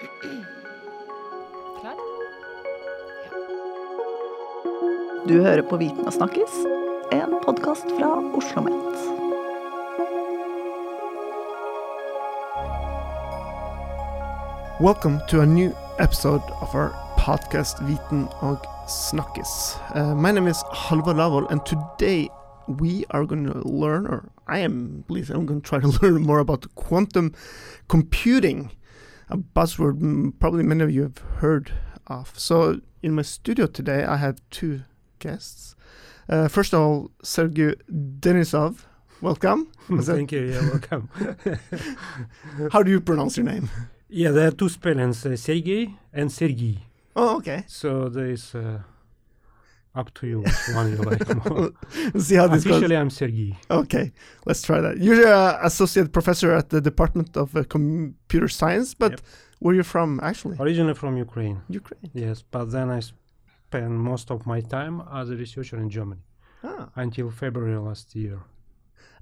Klar? Du hører på Viten og snakkes, en podkast fra Oslo OsloMet. Welcome to a new episode of our podcast Viten og Snakkes. Uh, my name is Halvor Lavol, and today we are going to learn, or I am, at least I'm going to try to learn more about quantum computing, a buzzword probably many of you have heard of. So, in my studio today, I have two guests. Uh, first of all, Sergey Denysov, welcome. Thank you. Yeah, welcome. how do you pronounce your name? yeah, there are two spellings, uh, Sergey and Sergey. Oh, okay. So there is uh, up to you which one you like more. See how this goes. Officially, I'm Sergey. Okay, let's try that. You're an associate professor at the Department of uh, Computer Science, but Yep. where are you from actually? Originally from Ukraine. Ukraine. Yes, but then I spent most of my time as a researcher in Germany Ah. until February last year.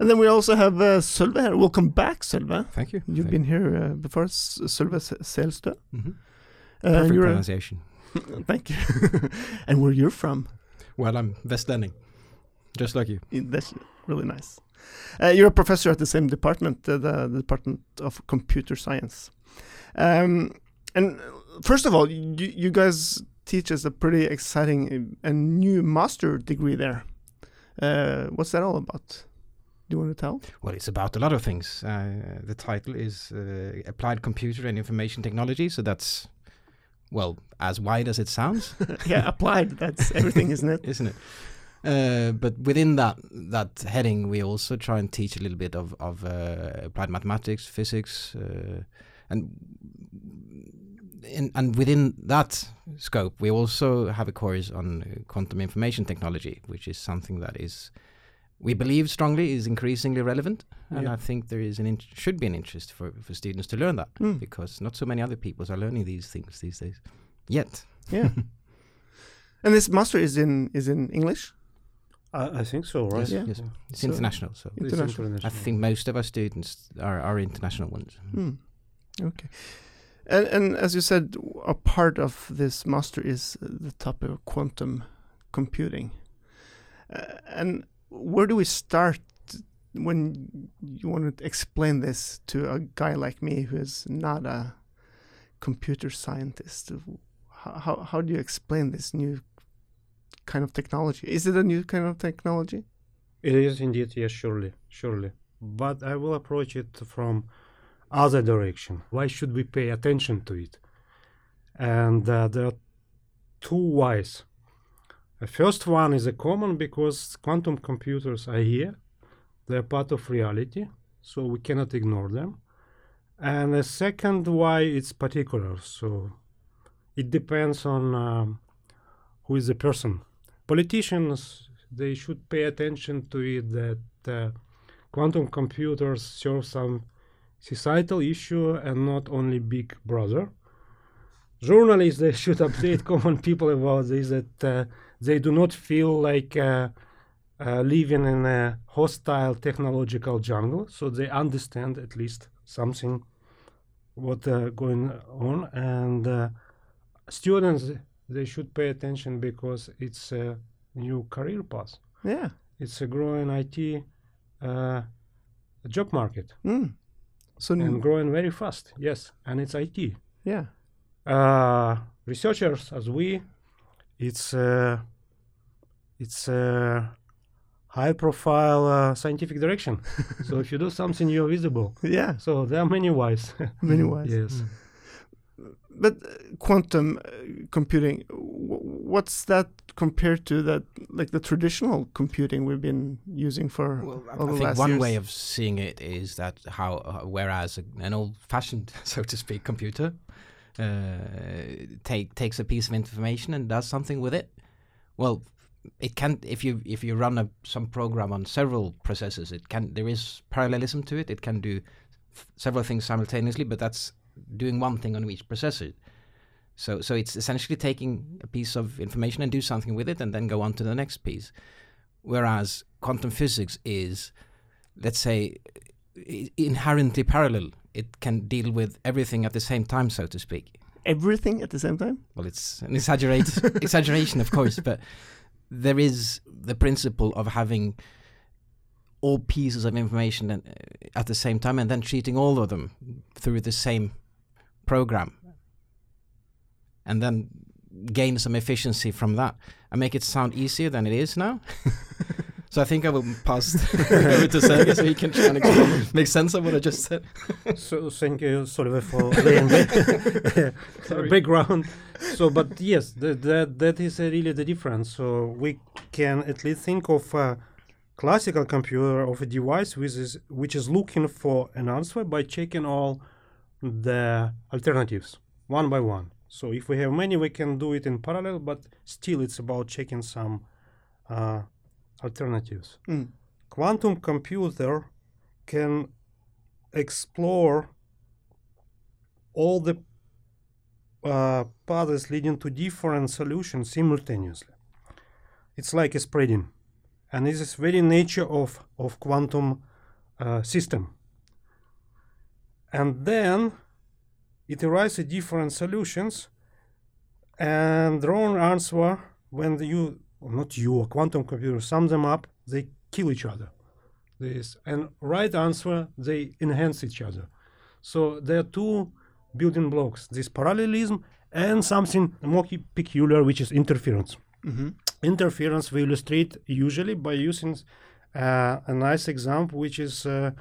And then we also have uh, Sølve here. Welcome back, Sølve. Thank you. You've Thank been here uh, before, S- Sølve S- Selstø. Mhm. Uh, Perfect pronunciation. thank you. and where are you're from? Well, I'm Vestlending, just like you. That's really nice. Uh, you're a professor at the same department, uh, the, the Department of Computer Science. Um, and first of all, you, you guys teach us a pretty exciting and new master degree there. Uh, what's that all about? Do you want to tell? Well, it's about a lot of things. Uh, the title is uh, Applied Computer and Information Technology, so that's, well, as wide as it sounds, yeah, applied. That's everything, isn't it? isn't it? Uh, but within that that heading, we also try and teach a little bit of of uh, applied mathematics, physics, uh, and in, and within that scope, we also have a course on quantum information technology, which is something that is we believe strongly is increasingly relevant, and Yeah. I think there is an in- should be an interest for, for students to learn that Mm, because not so many other people are learning these things these days yet. yeah. and this master is in is in English. I, I think so, right? Yes, Yeah. yes. It's So- international, so It's International. I think most of our students are, are international ones. Hmm. Okay. And, and as you said, a part of this master is uh, the topic of quantum computing. Uh, and where do we start when you want to explain this to a guy like me who is not a computer scientist? How, how, how do you explain this new kind of technology? Is it a new kind of technology? It is indeed, yes, surely, surely. But I will approach it from other direction. Why should we pay attention to it? And uh, there are two whys. The first one is a common because quantum computers are here. They're part of reality, so we cannot ignore them. And the second why it's particular. So it depends on um, who is the person. Politicians they should pay attention to it that uh, quantum computers serve some societal issue and not only big brother journalists they should update common people about this that uh, they do not feel like uh, uh, living in a hostile technological jungle so they understand at least something what uh, going on and uh, students they should pay attention because it's a new career path Yeah. it's a growing IT uh, job market Mm. So, and growing very fast. Yes, and it's IT. yeah. Uh, researchers, as we, it's uh, it's a high-profile uh, scientific direction. so if you do something, you're visible. Yeah. So there are many ways. Many ways. yes. But uh, quantum uh, computing, w- what's that compared to that, like the traditional computing we've been using for Well, I, all the I think last one years? way of seeing it is that how, uh, whereas an old-fashioned, so to speak, computer uh, take takes a piece of information and does something with it, well, it can if you if you run a, some program on several processors, it can there is parallelism to it. It can do several things simultaneously, but that's doing one thing on each processor. So so it's essentially taking a piece of information and do something with it, and then go on to the next piece. Whereas quantum physics is, let's say, inherently parallel it can deal with everything at the same time, so to speak. Everything at the same time? Well, it's an exaggerate exaggeration, of course, but there is the principle of having all pieces of information and, uh, at the same time, and then treating all of them through the same program, and then gain some efficiency from that and make it sound easier than it is now. so I think I will pass over to Sergey so he can try and explain, make sense of what I just said. so thank you, Sølve, for laying the background. So, but yes, that that, that is uh, really the difference. So we can at least think of a classical computer of a device which is which is looking for an answer by checking all the alternatives one by one. So if we have many, we can do it in parallel, but still it's about checking some uh, alternatives. Mm. Quantum computer can explore all the uh, paths leading to different solutions simultaneously. It's like a spreading, and this is very nature of of quantum uh, system. And then it arises different solutions, and wrong answer when you or not you a quantum computer sum them up, they kill each other. This and right answer they enhance each other. So there are two building blocks: this parallelism and something more peculiar, which is interference. Mm-hmm. Interference we illustrate usually by using uh, a nice example, which is uh,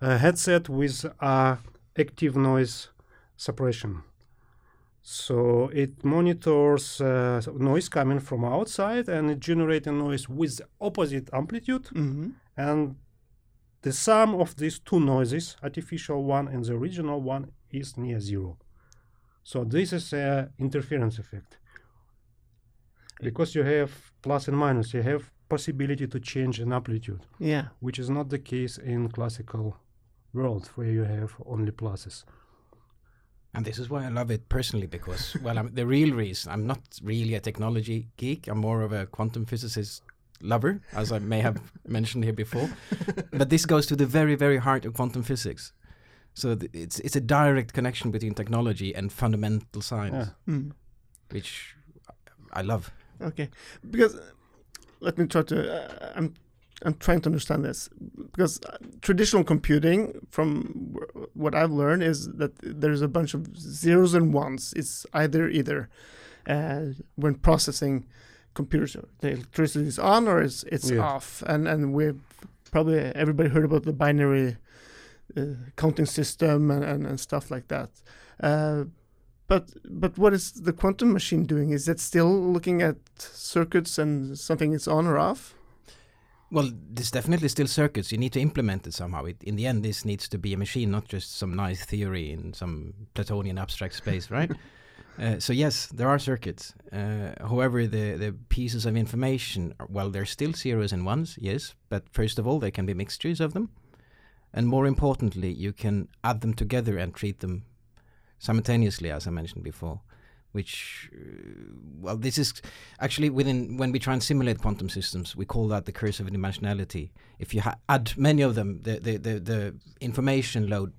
a headset with uh, active noise suppression. So it monitors uh, noise coming from outside and it generates a noise with opposite amplitude Mm-hmm. and the sum of these two noises, artificial one and the original one, is near zero. So this is a interference effect. Because you have plus and minus, you have possibility to change an amplitude, Yeah. which is not the case in classical world where you have only pluses. And this is why I love it personally because, well, I'm, the real reason I'm not really a technology geek. I'm more of a quantum physicist lover, as I may have mentioned here before. But this goes to the very, very heart of quantum physics. So th- it's it's a direct connection between technology and fundamental science, Yeah. Mm. which I love. Okay, because uh, let me try to. Uh, I'm I'm trying to understand this because traditional computing, from what I've learned, is that there's a bunch of zeros and ones. It's either either uh, when processing computers, the electricity is on or it's it's Yeah. off, and and we've probably everybody heard about the binary uh, counting system and, and, and stuff like that. Uh, but but what is the quantum machine doing? Is it still looking at circuits and something is on or off? Well, there's definitely still circuits. You need to implement it somehow. It, in the end, this needs to be a machine, not just some nice theory in some Platonian abstract space, right? uh, so yes, there are circuits. Uh, however, the the pieces of information, well, they're still zeros and ones, yes. But first of all, there can be mixtures of them, and more importantly, you can add them together and treat them simultaneously, as I mentioned before. Which, uh, well, this is actually within when we try and simulate quantum systems, we call that the curse of dimensionality. If you ha- add many of them, the, the, the, the information load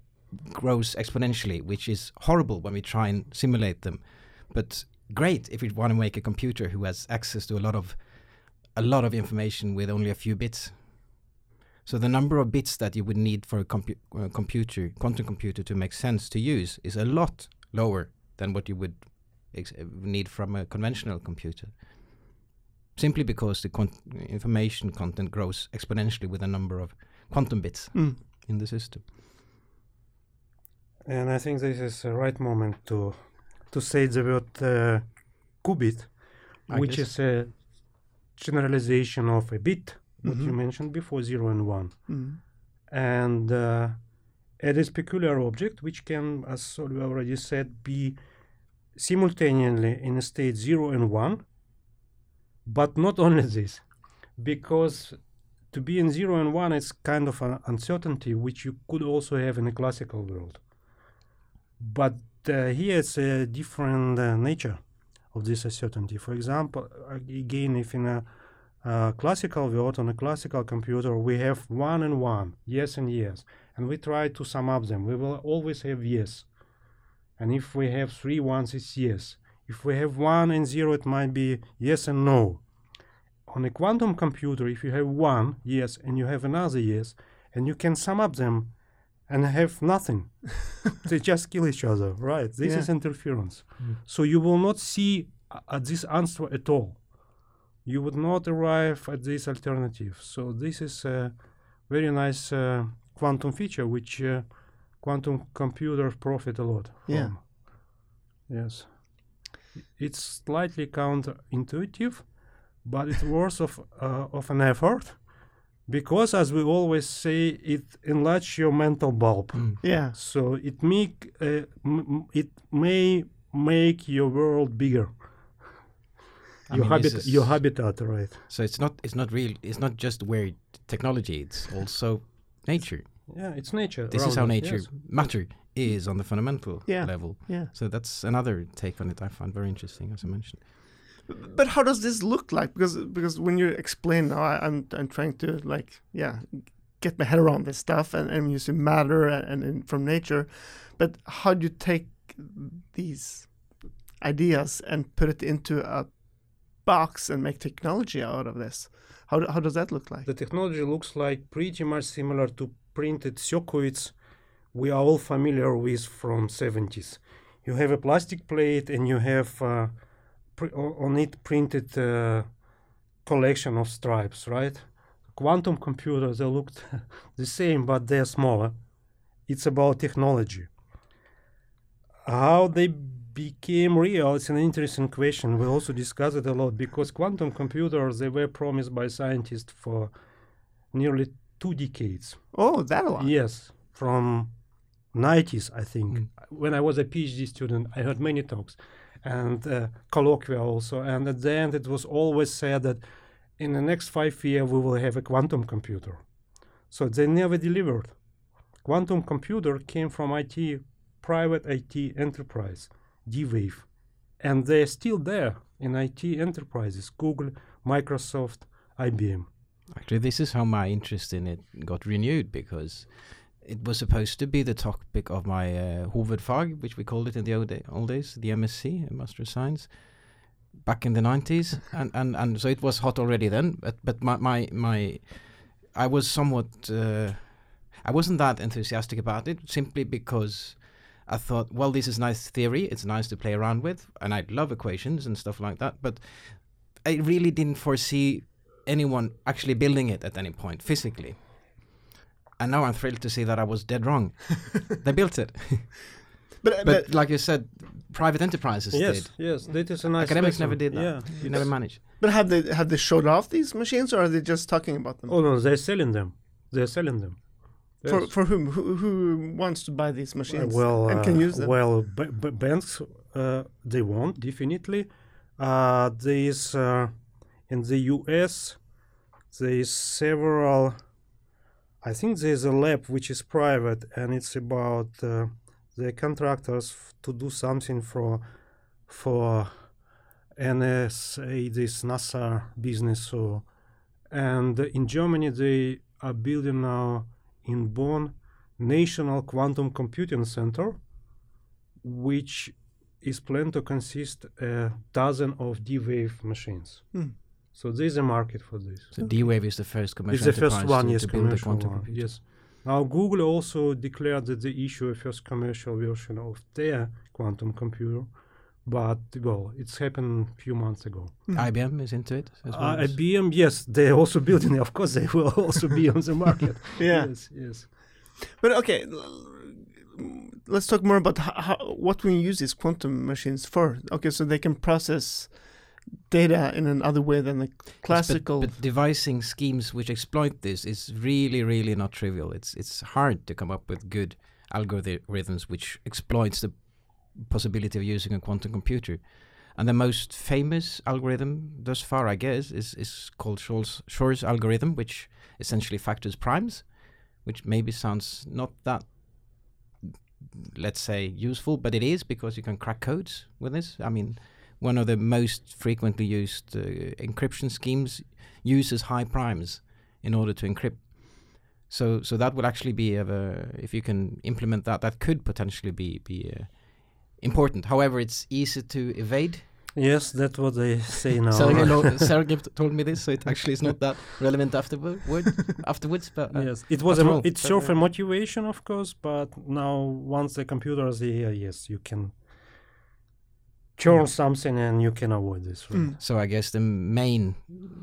grows exponentially, which is horrible when we try and simulate them, but great if we want to make a computer who has access to a lot of a lot of information with only a few bits. So the number of bits that you would need for a compu- uh, computer, quantum computer, to make sense to use is a lot lower than what you would ex- need from a conventional computer. Simply because the quant- information content grows exponentially with the number of quantum bits Mm. in the system. And I think this is the right moment to to say the word uh, qubit, I which guess. is a generalization of a bit, what you mentioned before, zero and one. Mm. And uh, it is peculiar object which can, as Sølve already said, be simultaneously in a state zero and one. But not only this, because to be in zero and one is kind of an uncertainty which you could also have in a classical world. But uh, here it's a different uh, nature of this uncertainty. For example, again, if in a uh, classical world on a classical computer we have one and one, yes and yes, and we try to sum up them, we will always have yes. And if we have three ones, it's yes. If we have one and zero, it might be yes and no. On a quantum computer, if you have one yes and you have another yes, and you can sum up them and have nothing, they just kill each other, right? This Yeah. is interference. So you will not see uh, at this answer at all. You would not arrive at this alternative. So this is a very nice uh, quantum feature, which uh, quantum computers profit a lot Yeah. Yes. It's slightly counterintuitive, but it's worth of uh, of an effort because, as we always say, it enlarges your mental bulb. Mm. Yeah. So it make uh, m- m- it may make your world bigger. I your mean, habit, is- your habitat, right? So it's not it's not real. It's not just where technology. It's also nature. Yeah, it's nature. This is around how us, nature yes. matter mm. is on the fundamental Yeah. level. Yeah. So that's another take on it. I find very interesting, as I mentioned. But how does this look like? Because because when you explain now, I, I'm I'm trying to like yeah get my head around this stuff and and using matter and, and, and from nature, but how do you take these ideas and put it into a box and make technology out of this? How do- how does that look like? The technology looks like pretty much similar to printed circuits we are all familiar with from 70s. You have a plastic plate and you have uh, on it printed uh, collection of stripes, right? Quantum computers they looked the same but they're smaller. It's about technology. How they became real it's an interesting question. We also discussed it a lot because quantum computers they were promised by scientists for nearly two decades. Oh, that long. Yes, from 90s, I think. Mm. When I was a PhD student, I heard many talks and uh, colloquia also. And at the end, it was always said that in the next five years, we will have a quantum computer. So they never delivered. Quantum computer came from IT, private IT enterprise, D-Wave. And they're still there in IT enterprises, Google, Microsoft, IBM. Actually, this is how my interest in it got renewed because it was supposed to be the topic of my uh, hovedfag, which we called it in the old, day, old days, the MSc, Master of Science, back in the 90s. and, and, and so it was hot already then. But, but my, my, my I was somewhat, uh, I wasn't that enthusiastic about it simply because I thought, well, this is nice theory. It's nice to play around with. And I love equations and stuff like that. But I really didn't foresee anyone actually building it at any point physically. And now I'm thrilled to see that I was dead wrong. they built it. But, But like you said, private enterprises Yes, did. yes, that is a nice Academics lesson. never did that. Yeah. You never managed. but have they have they showed off these machines or are they just talking about them? Oh no, they're selling them. They're selling them. For Yes. for whom? Who, who wants to buy these machines well, and can uh, use them? Well, b- b- banks uh, they want definitely. Uh, there is uh, in the U.S. there is several. I think there is a lab which is private and it's about uh, the contractors f- to do something for for NSA, this NASA business. So, and in Germany they are building now in Bonn National Quantum Computing Center, which is planned to consist a dozen of D-Wave machines. Hmm. So there's a market for this. So D-Wave is the first commercial It's the first one, to, yes, to build a commercial quantum one. computer. Yes. Now Google also declared that they issue a first commercial version of their quantum computer, but well, it's happened a few months ago. IBM is into it as well. Uh, as- IBM, yes, they're also building. it. Of course, they will also be on the market. Yeah. Yes, yes. But okay, let's talk more about how, how, what we use these quantum machines for. Okay, so they can process data in another way than the Yes, but- classical. But, devising schemes which exploit this is really, really not trivial. It's it's hard to come up with good algorithms which exploits the possibility of using a quantum computer. And the most famous algorithm thus far, I guess, is, is called Shor's, Shor's algorithm, which essentially factors primes, which maybe sounds not that, let's say, useful, but it is because you can crack codes with this. I mean, one of the most frequently used uh, encryption schemes uses high primes in order to encrypt. So so that would actually be of a, if you can implement that, that could potentially be be uh, important. However, it's easy to evade. Yes, that's what they say now. Sergey, lo- Sergey t- told me this, so it actually is not that relevant afterward, afterwards. But uh, yes, it was. A, all, it served uh, a motivation, of course, but now once the computer is here, yes, you can churn something and you can avoid this. Right? Mm. So I guess the main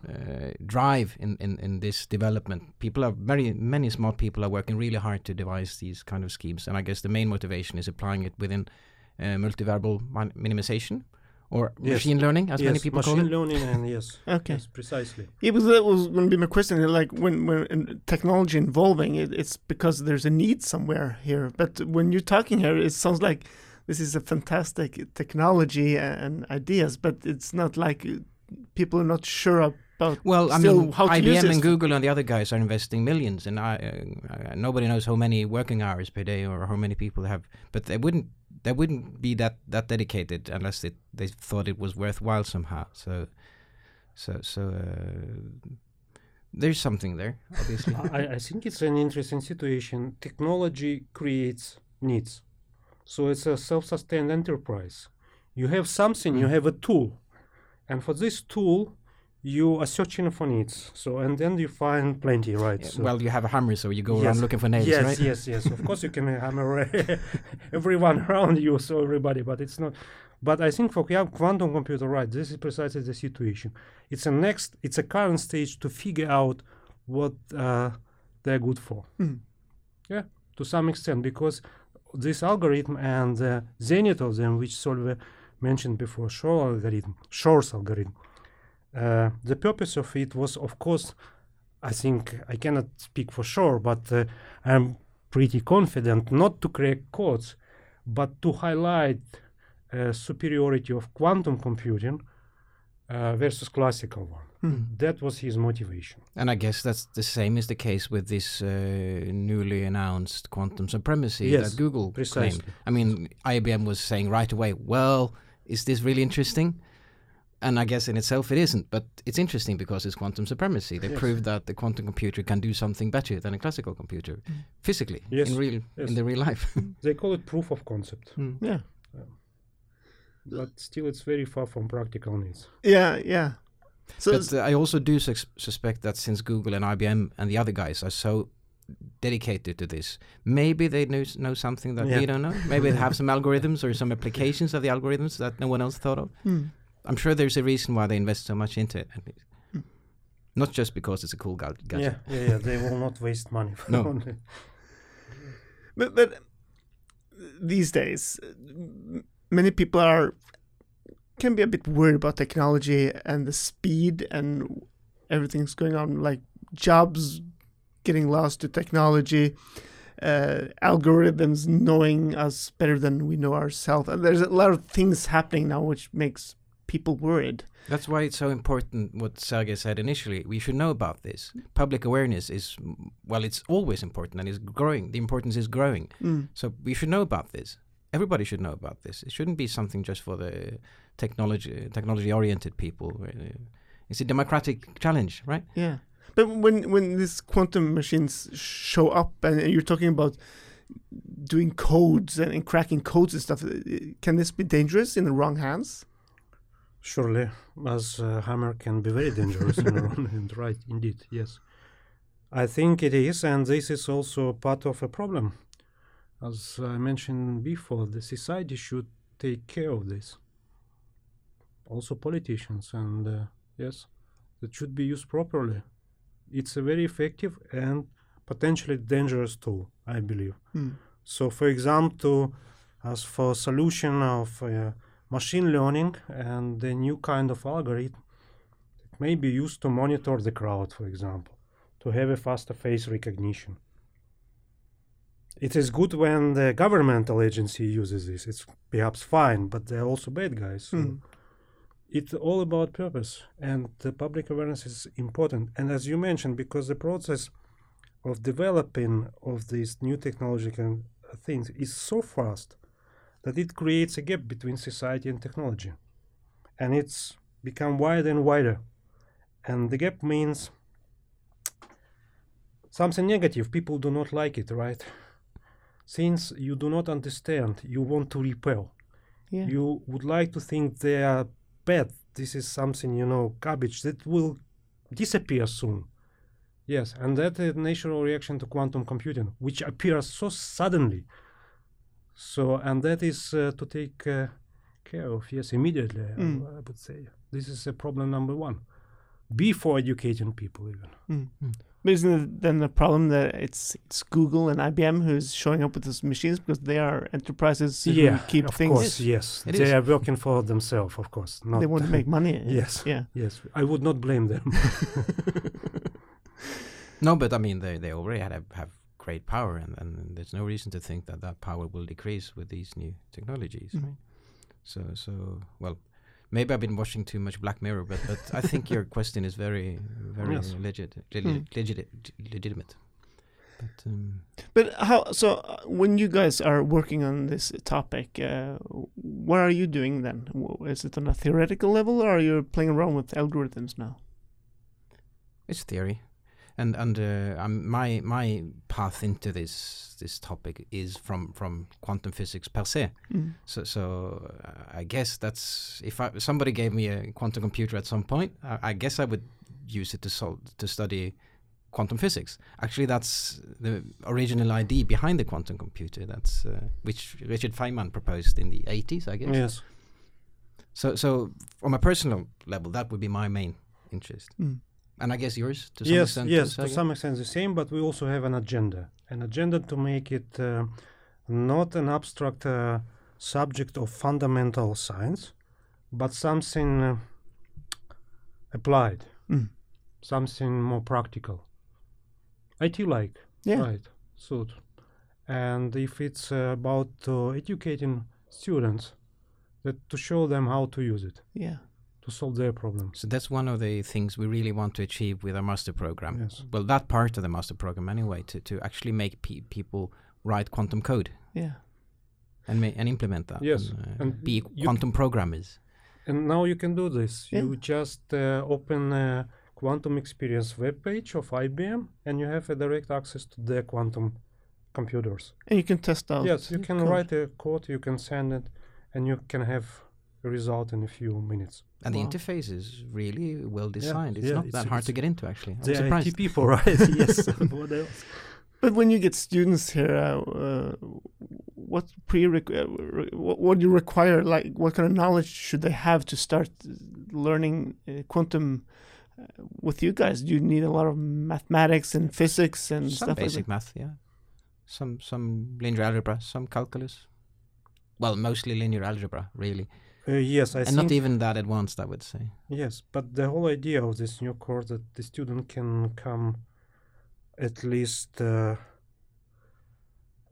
uh, drive in, in, in this development, people are very many smart people are working really hard to devise these kind of schemes, and I guess the main motivation is applying it within uh, multivariable min- minimization or Yes. machine learning, as yes, many people machine call it. Machine learning and yes, Okay. yes, precisely. Yeah, but that was going to be my question. Like when when in technology involving it, it's because there's a need somewhere here. But when you're talking here, it sounds like this is a fantastic technology and ideas, but it's not like people are not sure about. Well, I mean, how to IBM and Google and the other guys are investing millions, and I, uh, uh, nobody knows how many working hours per day or how many people have. But they wouldn't, they wouldn't be that that dedicated unless it, they thought it was worthwhile somehow. So, so, so uh, there's something there, obviously. I, I think it's an interesting situation. Technology creates needs. So it's a self sustained enterprise. You have something, you have a tool. And for this tool, you are searching for needs. So, and then you find plenty, right? Yeah, So- well, you have a hammer, so you go Yes. around looking for nails, yes, right? yes, yes. yes. Of course, you can hammer everyone around you, so everybody, but it's not. But I think for qu- quantum computer, right, this is precisely the situation. It's a next, it's a current stage to figure out what uh, they're good for. Hmm. Yeah, to some extent, because this algorithm and the zenith of them, which Sølve mentioned before, Shor algorithm, Shor's algorithm, uh, the purpose of it was, of course, I think I cannot speak for sure, but uh, I'm pretty confident not to crack codes, but to highlight uh, superiority of quantum computing uh, versus classical one. Hmm. That was his motivation. And I guess that's the same is the case with this uh, newly announced quantum supremacy Yes, that Google precisely. claimed. I mean, IBM was saying right away, well, is this really interesting? And I guess in itself it isn't, but it's interesting because it's quantum supremacy. They Yes. proved that the quantum computer can do something better than a classical computer, physically, Yes, in real, yes. in the real life. They call it proof of concept, Mm. Yeah, but still it's very far from practical needs. yeah, yeah. So But uh, I also do sus- suspect that since Google and IBM and the other guys are so dedicated to this, maybe they know, know something that Yeah. we don't know. Maybe they have some algorithms or some applications of the algorithms that no one else thought of. Hmm. I'm sure there's a reason why they invest so much into it. Mm. Not just because it's a cool ga- gadget. Yeah, yeah, yeah. They will not waste money. for No. But, but these days, m- many people are can be a bit worried about technology and the speed and everything's going on, like jobs getting lost to technology, uh, algorithms knowing us better than we know ourselves, and there's a lot of things happening now which makes people worried. That's why it's so important what Sergey said initially. We should know about this. Public awareness is, well, it's always important and is growing. The importance is growing. Mm. So we should know about this. Everybody should know about this. It shouldn't be something just for the technology technology oriented people. It's a democratic challenge, right? Yeah, but when when these quantum machines show up and you're talking about doing codes and, and cracking codes and stuff, uh, can this be dangerous in the wrong hands? Surely, as uh, hammer can be very dangerous in the wrong hand, right? Indeed, yes. I think it is, and this is also part of a problem. As I mentioned before, the society should take care of this. Also, politicians, and uh, yes, it should be used properly. It's a very effective and potentially dangerous tool, I believe. Hmm. So, for example, as for solution of uh, machine learning and the new kind of algorithm, it may be used to monitor the crowd, for example, to have a faster face recognition. It is good when the governmental agency uses this. It's perhaps fine, but they're also bad guys. So Hmm. it's all about purpose, and the public awareness is important. And as you mentioned, because the process of developing of these new technological things is so fast that it creates a gap between society and technology, and it's become wider and wider. And the gap means something negative. People do not like it, right? Since you do not understand, you want to repel. Yeah. You would like to think they are bad. This is something, you know, garbage that will disappear soon. Yes, and that is natural reaction to quantum computing, which appears so suddenly. So, and that is uh, to take uh, care of, yes, immediately, I- Mm. I, would say. This is a problem number one. Before educating people, even. Mm. But isn't it then the problem that it's it's Google and IBM who's showing up with these machines because they are enterprises who yeah, keep of things. course, yes. It they is. are working for themselves, of course. Not They want to make money. Yes. Yeah. Yes, I would not blame them. No, but I mean they they already had have, have great power, and, and there's no reason to think that that power will decrease with these new technologies. Mhm. Right? So so well, maybe I've been watching too much Black Mirror, but but I think your question is very very Yes. legit, Mm. legit, legit, legitimate. But um, But how? So uh, when you guys are working on this topic, uh, what are you doing then? Is it on a theoretical level, or are you playing around with algorithms now? it's theory, and and uh, um, my my path into this this topic is from from quantum physics per se. Mm. So, so uh, I guess that's if I, somebody gave me a quantum computer at some point, I, I guess I would use it to solve to study quantum physics. Actually, that's the original idea behind the quantum computer. That's uh, which Richard Feynman proposed in the 80s, I guess. yes. So, so from a personal level, that would be my main interest, Mm. And I guess yours to some yes, extent. yes, too, to some extent the same, but we also have an agenda. An agenda to make it uh, not an abstract uh, subject of fundamental science, but something uh, applied, Mm. something more practical. IT like, Yeah. right? So, and if it's uh, about uh, educating students, that to show them how to use it Yeah. To solve their problems. So that's one of the things we really want to achieve with our master program. Yes. Well, that part of the master program anyway, to, to actually make pe- people write quantum code Yeah. and ma- and implement that. Yes, and, uh, and be you- quantum programmers. And now you can do this. Yeah. You just uh, open a quantum experience webpage of IBM and you have a direct access to their quantum computers. And you can test out. yes, you can code. write a code, you can send it, and you can have a result in a few minutes. And Wow. the interface is really well designed. it's yeah, not it's- that hard it's- to get into, actually. I'm They surprised. IT people, right? yes. what else? But when you get students here, uh, uh, what prereq- uh, re- what, what do you require? Like, what kind of knowledge should they have to start learning uh, quantum uh, with you guys? Do you need a lot of mathematics and physics and some stuff basic like math, yeah. Some some linear algebra, some calculus. Well, mostly linear algebra, really, Uh, yes, I and not even that advanced, I would say. Yes, but the whole idea of this new course that the student can come at least uh,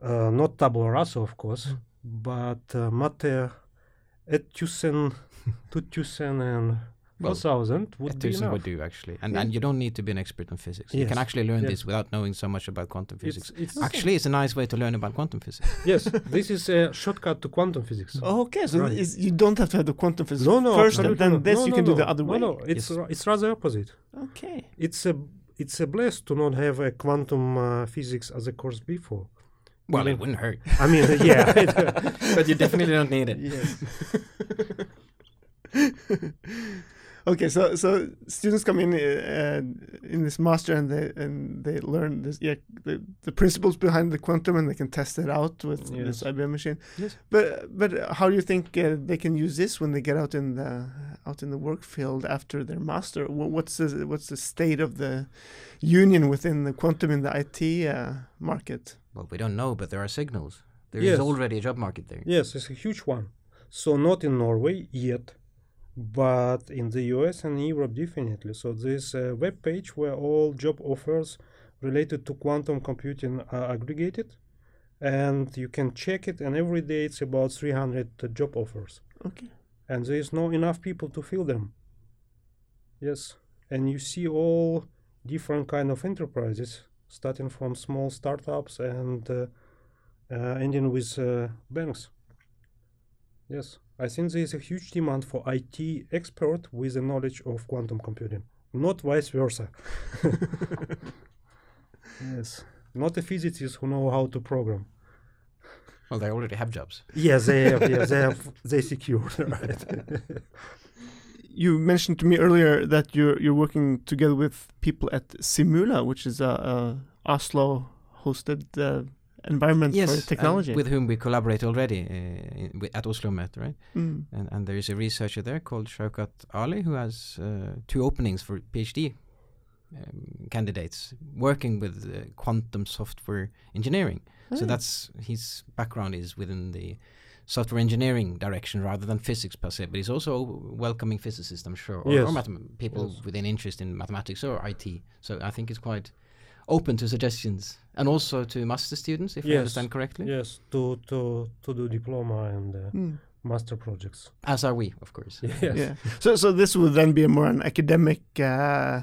uh, not tabula rasa, of course, but uh, matter at tusen, two tusen and Well, four thousand would be Tusen enough. would do actually, and Yeah. and you don't need to be an expert in physics. You can actually learn yes. this without knowing so much about quantum physics. It's, it's Actually, it's a nice way to learn about quantum physics. yes, this is a shortcut to quantum physics. Oh, okay, so Right. is, you don't have to have the quantum physics No, no, first, and absolutely then not. this No, you no, can do no. the other way. No, it's Yes. ra- it's rather opposite. Okay. It's a it's a bless to not have a quantum uh, physics as a course before. Well, mean- it wouldn't hurt, I mean, yeah. but you definitely don't need it. Yes. okay, so so students come in uh, in this master and they and they learn this yeah the, the principles behind the quantum and they can test it out with this IBM machine. Yes. But but how do you think uh, they can use this when they get out in the out in the work field after their master? What's the what's the state of the union within the quantum in the IT uh, market? Well, we don't know, but there are signals. There is Yes. already a job market there. Yes, it's a huge one. So not in Norway yet, but in the US and Europe definitely. So this a web page where all job offers related to quantum computing are aggregated, and you can check it. And every day it's about 300 uh, job offers, Okay. and there is no enough people to fill them. Yes, and you see all different kind of enterprises, starting from small startups and uh, uh, ending with uh, banks. Yes, I think there is a huge demand for IT expert with a knowledge of quantum computing, not vice versa. Yes. Not the physicists who know how to program. Well, they already have jobs. Yes, they have. yes, they have. They secured. Right. You mentioned to me earlier that you're you're working together with people at Simula, which is a, a Oslo-hosted uh, environment yes, for technology. with whom we collaborate already uh, in, at Oslo Met, right? Mm. And, and there is a researcher there called Shaukat Ali who has uh, two openings for PhD um, candidates working with uh, quantum software engineering. So Ah. that's his background is within the software engineering direction rather than physics per se. But he's also welcoming physicists, I'm sure, or, or Yes. mathem- people Yes. with an interest in mathematics or IT. So I think it's quite open to suggestions and also to master students, if I understand correctly. yes, to to to do diploma and uh, Mm. master projects. As are we, of course. Yes. Yeah. So so this would then be a more an academic uh,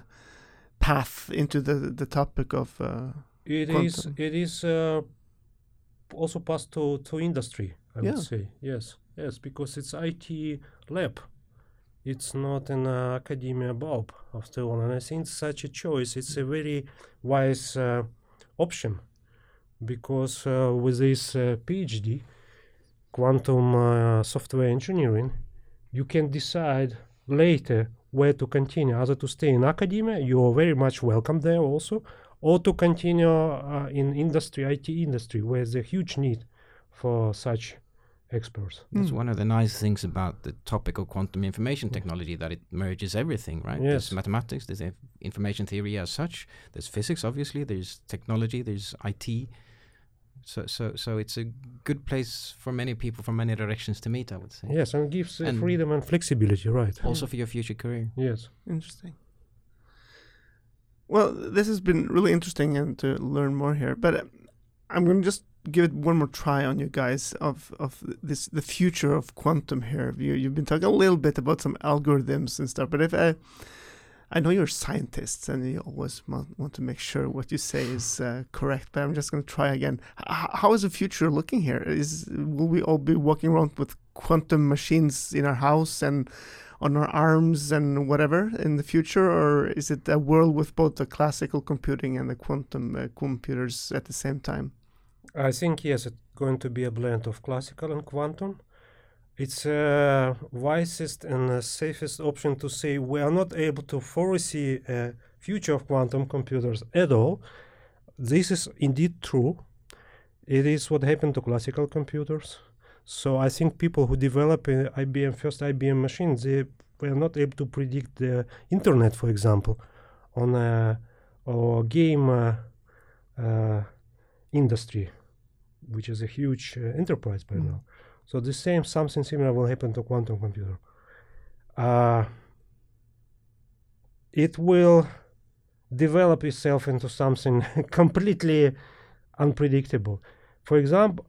path into the the topic of. Uh, It is. Quantum. It is uh, also passed to to industry. I Yeah. would say yes, yes, because it's IT lab. It's not an uh, academia bulb. After all, and I think such a choice it's a very wise uh, option. Because uh, with this uh, PhD, quantum uh, software engineering, you can decide later where to continue, either to stay in academia, you are very much welcome there also, or to continue uh, in industry, IT industry, where there's a huge need for such experts. That's Mm. one of the nice things about the topic of quantum information technology that it merges everything, right? Yes. There's mathematics, there's information theory as such, there's physics, obviously, there's technology, there's IT. So, so, so it's a good place for many people from many directions to meet. I would say, Yes, and gives uh, And- freedom and flexibility, right? also for your future career. Yes. Interesting. Well, this has been really interesting and to learn more here. But uh, I'm going to just give it one more try on you guys of of this the future of quantum here. You you've been talking a little bit about some algorithms and stuff, but if I I know you're scientists and you always want, to make sure what you say is uh, correct, but I'm just going to try again. H- how is the future looking here? Is will we all be walking around with quantum machines in our house and on our arms and whatever in the future, or is it a world with both the classical computing and the quantum uh, computers at the same time? I think yes, it's going to be a blend of classical and quantum. It's uh, wisest and safest option to say we are not able to foresee a future of quantum computers at all. This is indeed true. It is what happened to classical computers. So I think people who develop IBM first IBM machines they were not able to predict the internet, for example, on a or game uh, uh, industry, which is a huge uh, enterprise by Mm. now. So the same something similar will happen to quantum computer. Uh, it will develop itself into something completely unpredictable. For example,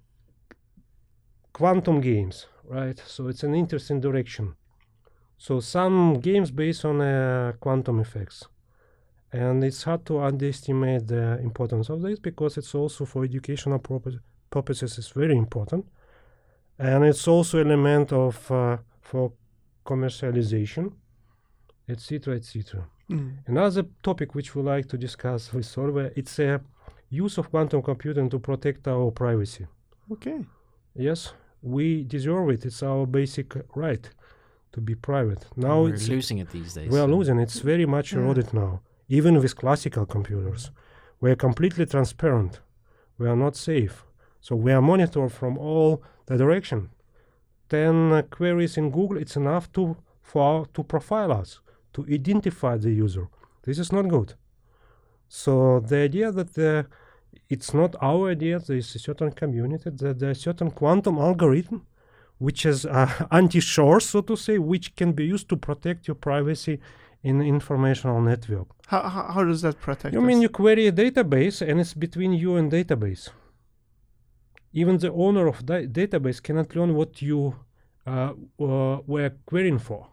quantum games, right? So it's an interesting direction. So some games based on uh, quantum effects, and it's hard to underestimate the importance of this because it's also for educational purpose, purposes is very important, and it's also element of uh, for commercialization, etc., etc. Mm. Another topic which we like to discuss with Sølve, it's a use of quantum computing to protect our privacy. Okay. Yes, we deserve it. It's our basic right to be private. Now We're it's losing it these days. we are so- losing. It's very much Yeah. eroded now. Even with classical computers, we are completely transparent. We are not safe. So we are monitored from all the direction. Ten uh, queries in Google, it's enough to for to profile us, to identify the user. This is not good. So the idea that the, it's not our idea, there is a certain community, that there is a certain quantum algorithm, which is uh, anti-Shor, so to say, which can be used to protect your privacy in informational network. How, how, how does that protect You us? mean you query a database and it's between you and database. Even the owner of the database cannot learn what you uh, uh, were querying for.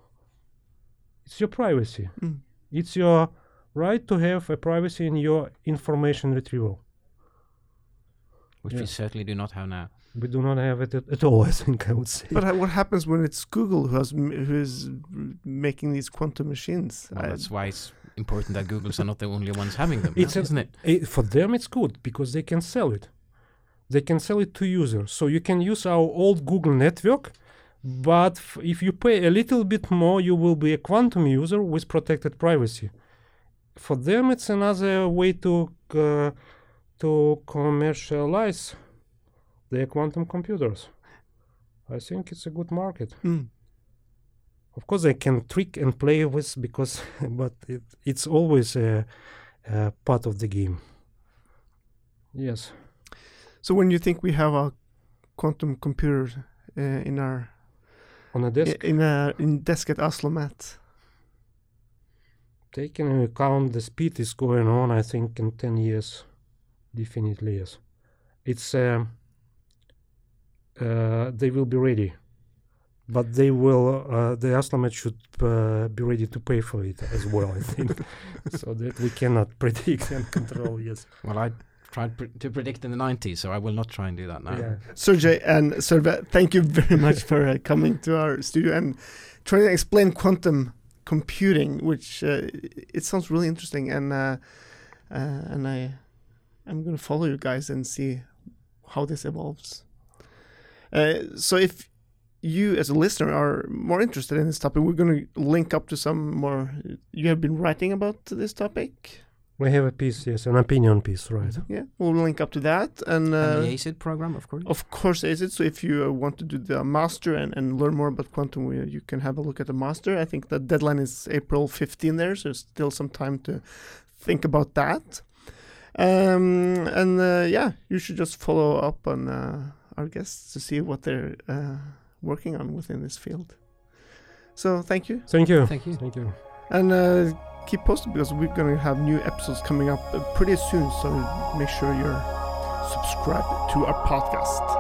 It's your privacy. Mm. It's your right to have a privacy in your information retrieval. which we certainly do not have now. We do not have it at, at all. I think I would say. But uh, what happens when it's Google who has m- who is making these quantum machines? Well, that's why it's important that Google's are not the only ones having them, It's yeah, a- isn't it? Eh, for them it's good because they can sell it they can sell it to users. So you can use our old google network but f- if you pay a little bit more you will be a quantum user with protected privacy. For them it's another way to uh, to commercialize their quantum computers. I think it's a good market. Mm. of course they can trick and play with because but it, it's always a, a part of the game. Yes So when you think we have a quantum computer uh, in our on a desk in a in desk at Oslomet, taking into account the speed is going on i think in 10 years definitely yes. It's um, uh, they will be ready. But they will uh, the Oslomet should uh, be ready to pay for it as well i think. So that we cannot predict and control yes. Well, I tried pr- to predict in the 90s, so I will not try and do that now. yeah Sergiy and Sølve, thank you very much for uh, coming to our studio and trying to explain quantum computing, which uh, it sounds really interesting, and uh, uh, and I I'm gonna follow you guys and see how this evolves. Uh, so if you as a listener are more interested in this topic, we're gonna link up to some more. You have been writing about this topic, we have a piece yes an opinion piece right yeah. We'll link up to that, and, uh, And the ACIT program, of course. of course, is it? So if you uh, want to do the master and, and learn more about quantum, we, you can have a look at the master. I think the deadline is April 15 there, so still some time to think about that. Um, and uh, yeah, you should just follow up on uh, our guests to see what they're uh, working on within this field. So thank you, thank you Thank you. thank you and uh, keep posted because we're going to have new episodes coming up pretty soon. So make sure you're subscribed to our podcast.